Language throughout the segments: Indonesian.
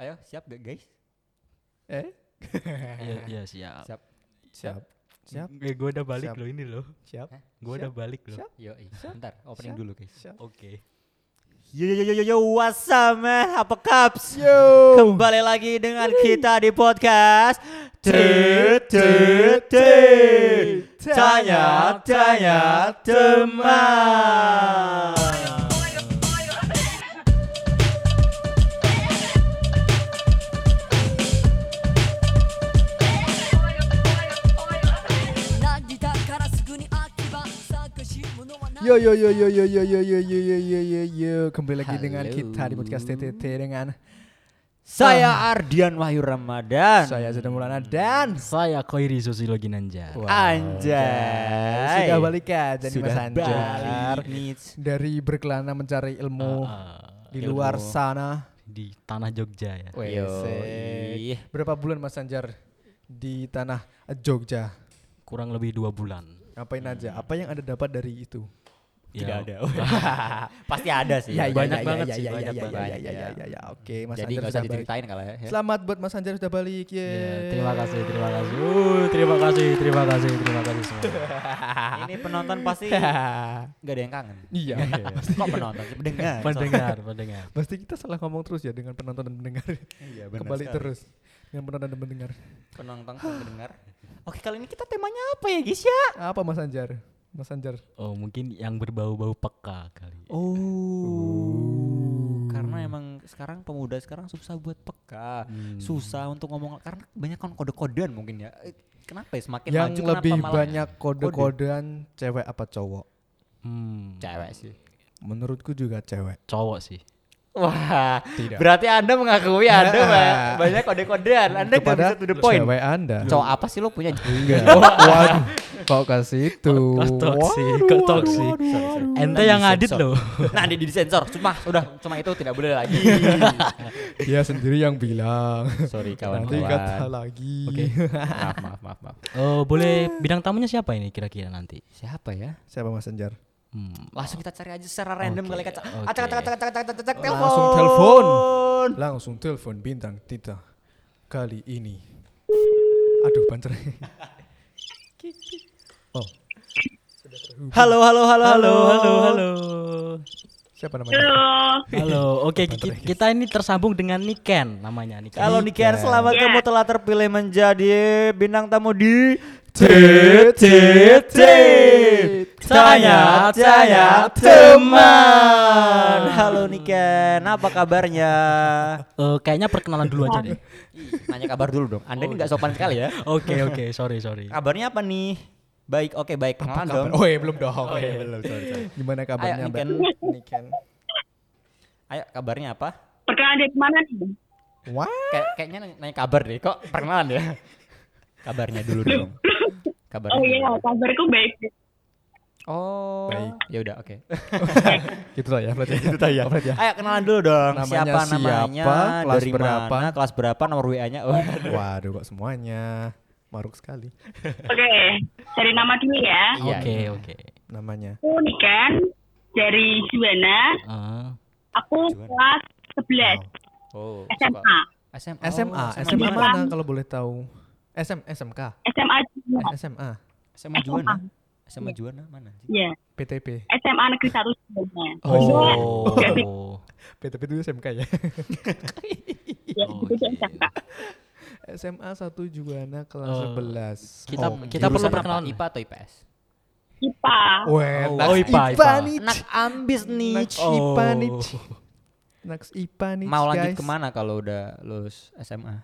Ayo, siap gak guys? Eh? Iya, iya siap. Siap. Siap. Siap. Eh, gue udah balik Siap. loh ini loh. Siap. Gue udah balik loh. Siap. Yo, bentar, opening Siap. dulu guys. Siap. Oke. Yo yo yo yo yo, what's up man? Apa kaps? Yo. Kembali lagi dengan kita di podcast TTT Tanya Tanya Teman. Yo yo yo yo yo yo yo yo yo yo yo yo yo kembali lagi dengan Halo. kita di podcast TTT dengan Saya Ardian Wahyu Ramadan. saya Zidane Mulana dan Saya Koiri Susilo Ginanjar. Anjay. sudah balik ya jadi Sudah Mas Anjar balik nih. dari berkelana mencari ilmu Ah, di luar ilmu. sana. di tanah Jogja ya. Yo, Wesek. Berapa bulan Mas Anjar di tanah Jogja? Kurang lebih dua bulan. Ngapain aja? Apa yang Anda dapat dari itu? Tidak Ya, ada. Pasti ada sih. Ya, ya, banyak ya, banget ya, sih, ya, banyak ya, banget. ya, ya, ya, ya, ya. Oke, Mas Jadi Anjar nggak usah sudah balik. diceritain kalau ya. Selamat buat Mas Anjar sudah balik. Ya, Yeay. terima kasih, terima kasih. Uh, terima kasih, terima kasih, terima kasih semua. Ini penonton pasti nggak ada yang kangen. Iya. Kok penonton sih? Pendengar. pendengar, pendengar. Pasti kita salah ngomong terus ya dengan penonton dan pendengar. Iya, Kembali terus dengan penonton dan pendengar. Penonton dan pendengar. Oke, kali ini kita temanya apa ya, guys ya? Apa Mas Anjar? Mas Anjar. Oh, mungkin yang berbau-bau peka kali. Oh. Karena emang sekarang pemuda sekarang susah buat peka. Hmm. Susah untuk ngomong karena banyak kan kode-kodean mungkin ya. Eh, Kenapa ya semakin yang maju kenapa lebih malah banyak kode-kodean cewek apa cowok? Hmm, cewek sih? Menurutku juga cewek. cowok sih. Wah, Tidak. berarti Anda mengakui Anda ba- banyak kode-kodean. Anda Kepada bisa to the point. cewek Anda. Cowok apa sih lo punya? Enggak. Waduh. Kok kasih itu? Kok toksik, kok. Ente yang ngedit loh. Nah, di disensor. Cuma udah cuma itu tidak boleh lagi. Dia sendiri yang bilang. Sorry Nanti kata kawan-kawan. lagi. Oke. maaf, maaf, maaf, maaf. Oh, boleh bidang tamunya siapa ini kira-kira nanti? Siapa ya? Siapa Mas Anjar? Hmm. Langsung kita cari aja secara random kali acak oke. acak acak acak acak acak acak telepon. Langsung telepon. Langsung telepon bintang Tita kali ini. Aduh, banter. oh, Halo, halo, halo, halo, halo, halo. siapa namanya? Halo, oke ki- kita ini tersambung dengan Niken namanya Niken. Kalau Niken, Niken. selamat Ya. kamu telah terpilih menjadi bintang tamu di TTT. Tanya Tanya Teman. Halo Niken, apa kabarnya? Eh, kayaknya perkenalan dulu aja deh. Nanya kabar dulu dong. Anda ini nggak sopan sekali ya. Oke oke, sorry sorry. Kabarnya apa nih? Baik, oke baik. Kenalan dong. Oh, iya, belum dong. Oh iya, belum, sorry, sorry. Gimana kabarnya, Ayo? Niken. Niken. Ayo, kabarnya apa? Perkenalan dari mana nih? Wah, Kayak kayaknya nanya, nanya kabar deh. Kok perkenalan ya? Kabarnya dulu dong. Kabarnya. Oh iya, dulu. kabarku baik. Oh. Baik. Ya udah, oke. gitu lah ya berarti. Itu tadi ya. Berarti ya. Ayo kenalan dulu dong. Namanya siapa namanya? siapa, kelas dari berapa? mana? Kelas berapa? Nomor WA-nya? Oh. Waduh, kok semuanya maruk sekali Oke, dari nama dulu ya. Iya, Oke iya. oke. namanya. Aku Niken dari Juwana. Ah, Aku kelas 11 Oh. SMA. SMA. SMA, Oh, SMA Juwana. mana kalau boleh tahu? SM, SMK, SMA Juwana. Eh, SMA, SMA Juwana. SMA Juwana mana? Iya, PTP. SMA Negeri 1 Juwana. Oh, Oh. PTP itu SMK ya. Ya, Oh, itu iya. SMK. SMA 1 Juwana kelas Oh, 11. kita- Oh, kita perlu perkenalan. IPA atau IPS? IPA. Weh, Oh, Naks IPA, IPA IPA. nih. Anak ambis nih. IPA nih. Oh. Naks IPA nih. Mau lanjut guys. ke mana kalau udah lulus SMA?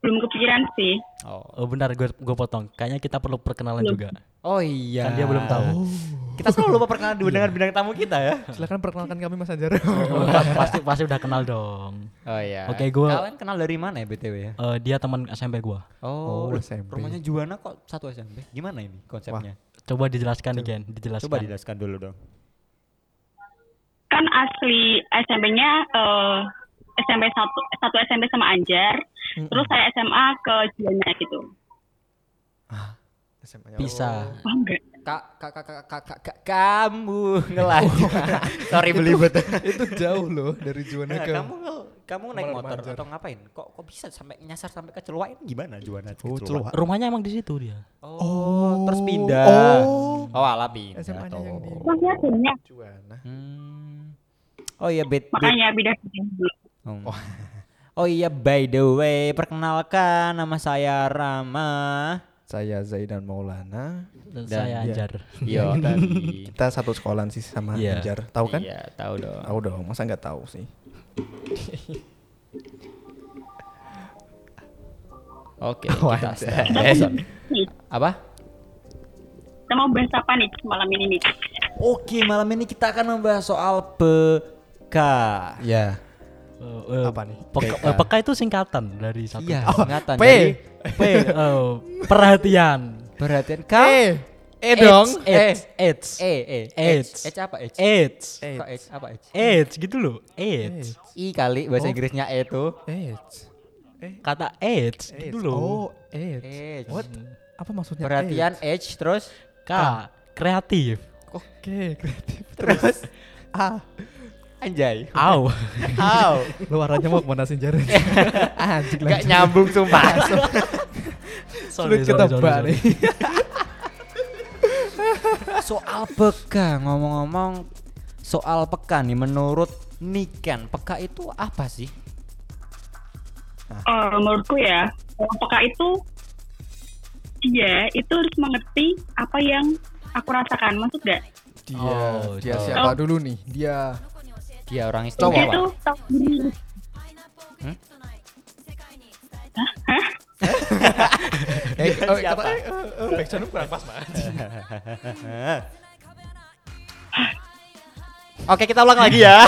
Belum kepikiran sih. Oh. Oh bentar gue gue potong. Kayaknya kita perlu perkenalan juga. Oh iya. Kan dia belum tahu. Kita selalu lupa perkenalan dengan bidang tamu kita ya. Silakan perkenalkan kami Mas Anjar. Oh, pasti pasti udah kenal dong. Oh iya. Oke, gua- Kalian kenal dari mana ya BTW ya? Eh, dia teman SMP gua. Oh, Oh, SMP. rumahnya Juwana kok satu SMP? Gimana ini konsepnya? Coba dijelaskan nih Ken, dijelaskan. Coba dijelaskan dulu dong. Kan asli SMP-nya eh, SMP 1 satu SMP sama Anjar. Terus saya SMA ke Juwana gitu. SMA-nya. Pisah. Oh enggak. Kak, kak, kak, kak, kak, kak, kak, kamu ngelaju. Sorry belibet. itu jauh loh dari Juwana Nah, ke kamu kamu naik motor manjar. atau ngapain? Kok kok bisa sampai nyasar sampai ke Celuak ini gimana Juwana? ke Oh, Celuak. Rumahnya emang di situ dia. Oh, terus pindah. Oh. Oh, ala pindah. SMA-nya yang di-. Juwana. Hmm. Oh iya, bet, bet- Makanya beda. Oh. Oh iya, by the way, perkenalkan nama saya Rama. Saya Zaidan Maulana. Dan, Dan- saya iya. Anjar. Yo, tadi. Kita satu sekolahan sih sama Iya. Anjar. Tahu kan? Iya, tahu dong. Tahu dong, masa nggak tahu sih? Oke, kita start Apa? Kita mau bahas apa nih malam ini nih? Oke, malam ini kita akan membahas soal bekas. Ya. Eh, eh, Apa nih? Peka, PK. eh, peka itu singkatan dari satu. Iya, Oh, ingatan. P. Jadi, P, eh, perhatian. perhatian E. kau. E dong. AIDS, AIDS, E, E. AIDS. H apa H? AIDS, Kok H apa H? AIDS gitu loh. AIDS. I kali bahasa Oh. Inggrisnya E itu. AIDS. Kata AIDS AIDS. gitu loh. Oh, AIDS. AIDS. What? Apa maksudnya? Perhatian H terus K, kreatif. Oke, kreatif. Terus A. anjay. Au. Au. Lu arahnya mau ke mana sih Jared? Anjing Gak nyambung sumpah. Sulit ketebak nih. soal peka ngomong-ngomong soal peka nih menurut Niken peka itu apa sih? Eh, menurutku ya, peka itu dia itu harus mengerti apa yang aku rasakan, maksud gak? Dia, Oh, dia siapa dulu nih? Dia Dia orang Dia istimewa. itu tahu diri. eh, oh, Siapa? eh, eh, backsound kurang pas banget. Oke kita ulang lagi ya.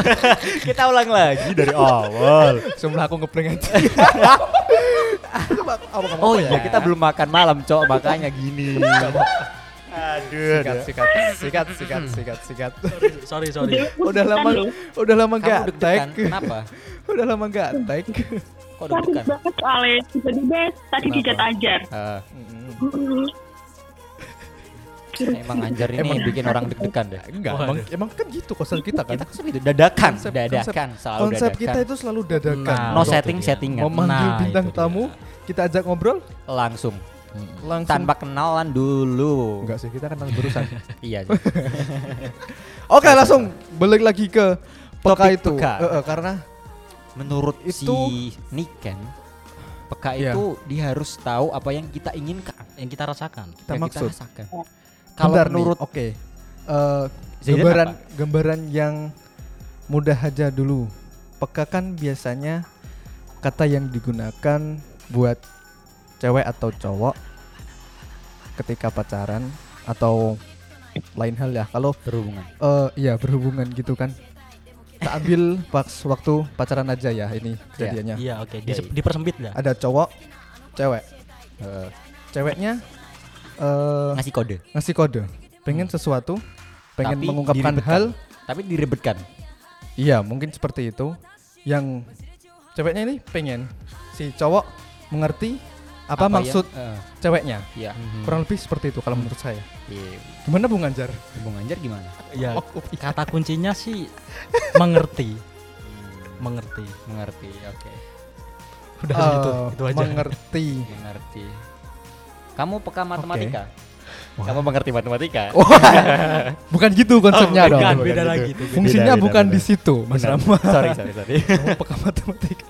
kita ulang lagi dari awal. Sebelum aku ngeprank aja. Oh iya kita belum makan malam cok makanya gini. Aduh. sikat, sikat, sikat, sikat, sikat, sikat. sorry, sorry. Udah lama, udah lama Kamu gak tag. kenapa? Udah lama gak tag. Kok deg-degan? banget soalnya tiba-tiba tadi dicat ajar. Eh, Hmm. emang anjar ini bikin orang deg-degan deh. Enggak, emang, emang kan gitu konsep kita kan. Kita konsep itu dadakan, Konsep- dadakan, selalu Konsep dadakan. kita itu selalu dadakan. Nah, no setting settingan, Memanggil Nah, bintang tamu, kita ajak ngobrol langsung langsung. tanpa kenalan dulu. Enggak sih, kita kan langsung berurusan. Iya. Oke, langsung balik lagi ke peka Topik itu. peka. Eh, eh, karena Menurut Itu- si Niken, peka Iya. itu dia harus tahu apa yang kita inginkan, Yang kita rasakan. kita yang maksud. kita rasakan. Kalau Bentar nih, menurut oke. Eh, Zaidan gambaran apa? gambaran yang mudah aja dulu. Peka kan biasanya kata yang digunakan buat cewek atau cowok ketika pacaran atau lain hal ya. Kalau berhubungan. eh iya berhubungan gitu kan. Kita ambil pas waktu pacaran aja ya ini kejadiannya. Iya, oke. Iya, Di, iya. dipersempit lah. Ada cowok, cewek. Eh, Ceweknya eh ngasih kode, ngasih kode, pengen sesuatu, pengen Tapi mengungkapkan diribetkan. hal tapi direbetkan. Iya, mungkin seperti itu. Yang ceweknya ini pengen si cowok mengerti apa, yang- maksud eh, ceweknya. Iya. Kurang lebih seperti itu kalau menurut saya. Iya. Gimana Bung Anjar? Bung Anjar gimana? Ya, Oh, oh, iya. kata kuncinya sih mengerti. Mengerti. Mengerti, oke. Udah Eh, gitu, itu aja. Mengerti. Mengerti. Kamu peka matematika? Kamu mengerti matematika? Bukan gitu konsepnya dong. bukan, bukan beda gitu. lagi tuh. Fungsinya Beda, bukan beda, di situ, Mas. Rama. sorry, sorry, sorry. Kamu peka matematika.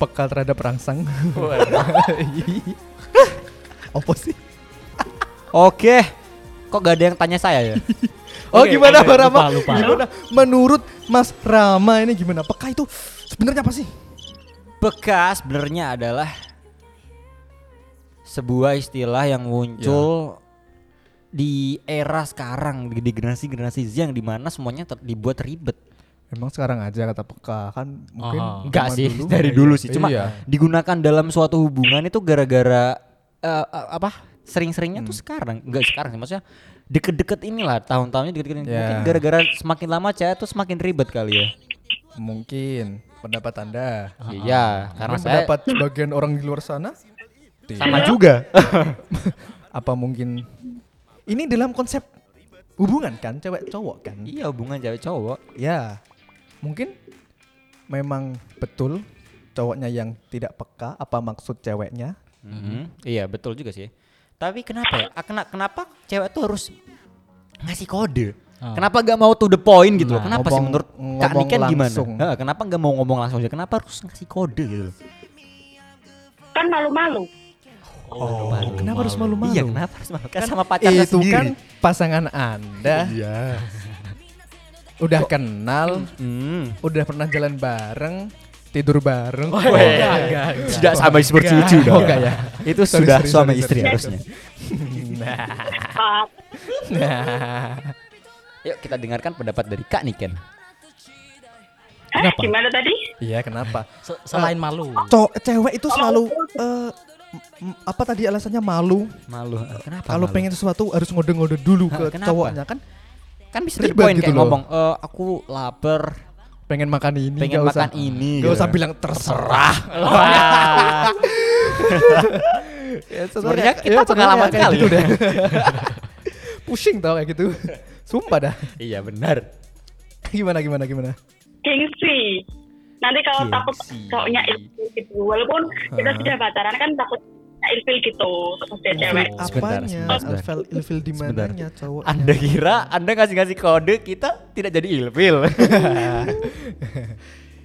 Peka terhadap rangsang. Apa sih? Oke. Kok gak ada yang tanya saya ya? Oh Oke, gimana oke, Mas Rama? lupa, lupa. Gimana? Menurut Mas Rama ini gimana? Peka itu sebenarnya apa sih? Peka sebenarnya adalah sebuah istilah yang muncul di era sekarang di, di generasi-generasi Z yang di mana semuanya ter- dibuat ribet. Emang sekarang aja kata peka kan mungkin Aha. Enggak sih dulu. dari dulu sih, cuma Iya. digunakan dalam suatu hubungan itu gara-gara eh, eh, apa? Sering-seringnya tuh sekarang, enggak sekarang sih maksudnya deket-deket inilah tahun-tahunnya deket-deket ini. Ya. Mungkin gara-gara semakin lama cewek tuh semakin ribet kali ya. Mungkin pendapat Anda. Iya, karena Mungkin saya pendapat sebagian orang di luar sana sama juga. apa mungkin ini dalam konsep hubungan kan cewek cowok kan Iya hubungan cewek cowok. ya mungkin memang betul cowoknya yang tidak peka apa maksud ceweknya Mhm. Iya betul juga sih. Tapi kenapa ya? Ah, kena- kenapa cewek tuh harus ngasih kode? Ah. Kenapa gak mau to the point gitu? loh? Nah, kenapa sih ngomong- menurut Kak ngomong Niken gimana? kenapa gak mau ngomong langsung aja? Kenapa harus ngasih kode gitu? loh? Kan malu-malu. oh kenapa harus malu-malu Iya kenapa harus malu? Kan sama pacarnya itu sendiri. kan pasangan anda Iya. Udah kenal Hmm. udah pernah jalan bareng tidur bareng Oh, Oh, enggak, enggak, enggak, enggak. Sudah sama seperti itu Oh, dong. enggak ya? Itu Sorry, sudah sorry, suami sorry, istri sorry. harusnya. Ah, nah Yuk kita dengarkan pendapat dari Kak Niken. eh, Kenapa? gimana tadi? iya kenapa Se- Selain malu. cowok cewek itu selalu eh, m- apa tadi alasannya malu Malu. Kenapa? kalau pengen sesuatu harus ngode-ngode dulu Hah, ke kenapa? cowoknya kan kan bisa ribet point gitu kayak loh. ngomong, "Eh, aku lapar, pengen makan ini pengen usah makan ini." Gak gitu. usah bilang terserah. Ya, Sebenarnya kita ya, pengalaman kali gitu ya. deh. pusing tau kayak gitu sumpah dah iya benar. gimana gimana gimana Gengsi. Nanti kalau takut cowoknya ilfil gitu. Walaupun kita sudah pacaran kan takut ilfil gitu. Terus dia cewek. Apanya ilfil ilfil di mananya cowok Anda kira Anda ngasih-ngasih kode kita tidak jadi ilfil.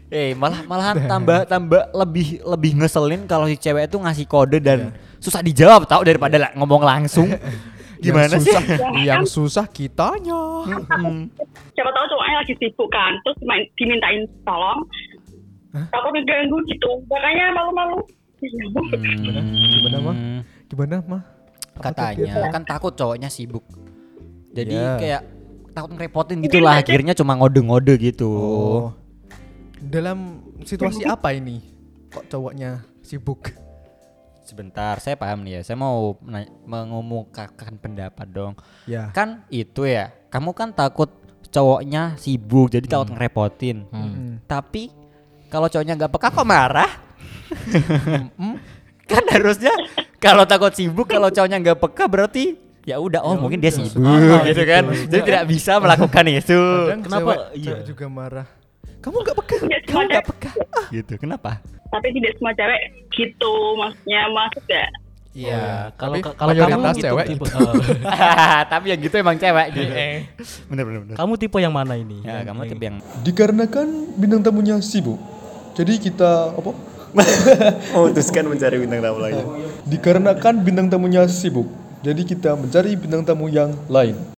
Eh malah malahan tambah tambah lebih lebih ngeselin kalau si cewek itu ngasih kode dan susah dijawab tau daripada lah ngomong langsung. Gimana yang sih? susah, yang susah kitanya Hmm. Siapa tahu cowoknya lagi sibuk kan. Terus main, dimintain tolong. Takut ngeganggu gitu. Makanya malu-malu. Gimana? Gimana, Mah? Hmm. gimana mah Katanya kan takut cowoknya sibuk. Jadi Iya. kayak takut ngerepotin gitu lah akhirnya cuma ngode-ngode gitu. oh dalam situasi apa ini kok cowoknya sibuk Sebentar, saya paham nih ya. Saya mau mengemukakan pendapat dong. ya Kan itu ya, kamu kan takut cowoknya sibuk, jadi takut ngerepotin. Hmm. Tapi kalau cowoknya nggak peka kok marah? Kan harusnya kalau takut sibuk, kalau cowoknya nggak peka berarti ya udah oh mungkin dia sibuk gitu kan. Jadi tidak bisa melakukan itu. Kadang Kenapa? cewek, Iya. cewek juga marah kamu nggak peka Tidak Kamu nggak peka gitu. Kenapa? Tapi tidak semua cewek gitu. Maksudnya maksud ya. Iya, Kalau tapi kalau kamu mayoritas gitu cewek tipe, gitu. eh, Tapi yang gitu emang cewek gitu. bener bener bener. kamu tipe yang mana ini? Ya, Yang- kamu tipe yang Dikarenakan bintang tamunya sibuk. Jadi kita apa? memutuskan mencari bintang tamu lain. Dikarenakan bintang tamunya sibuk. Jadi kita mencari bintang tamu yang lain.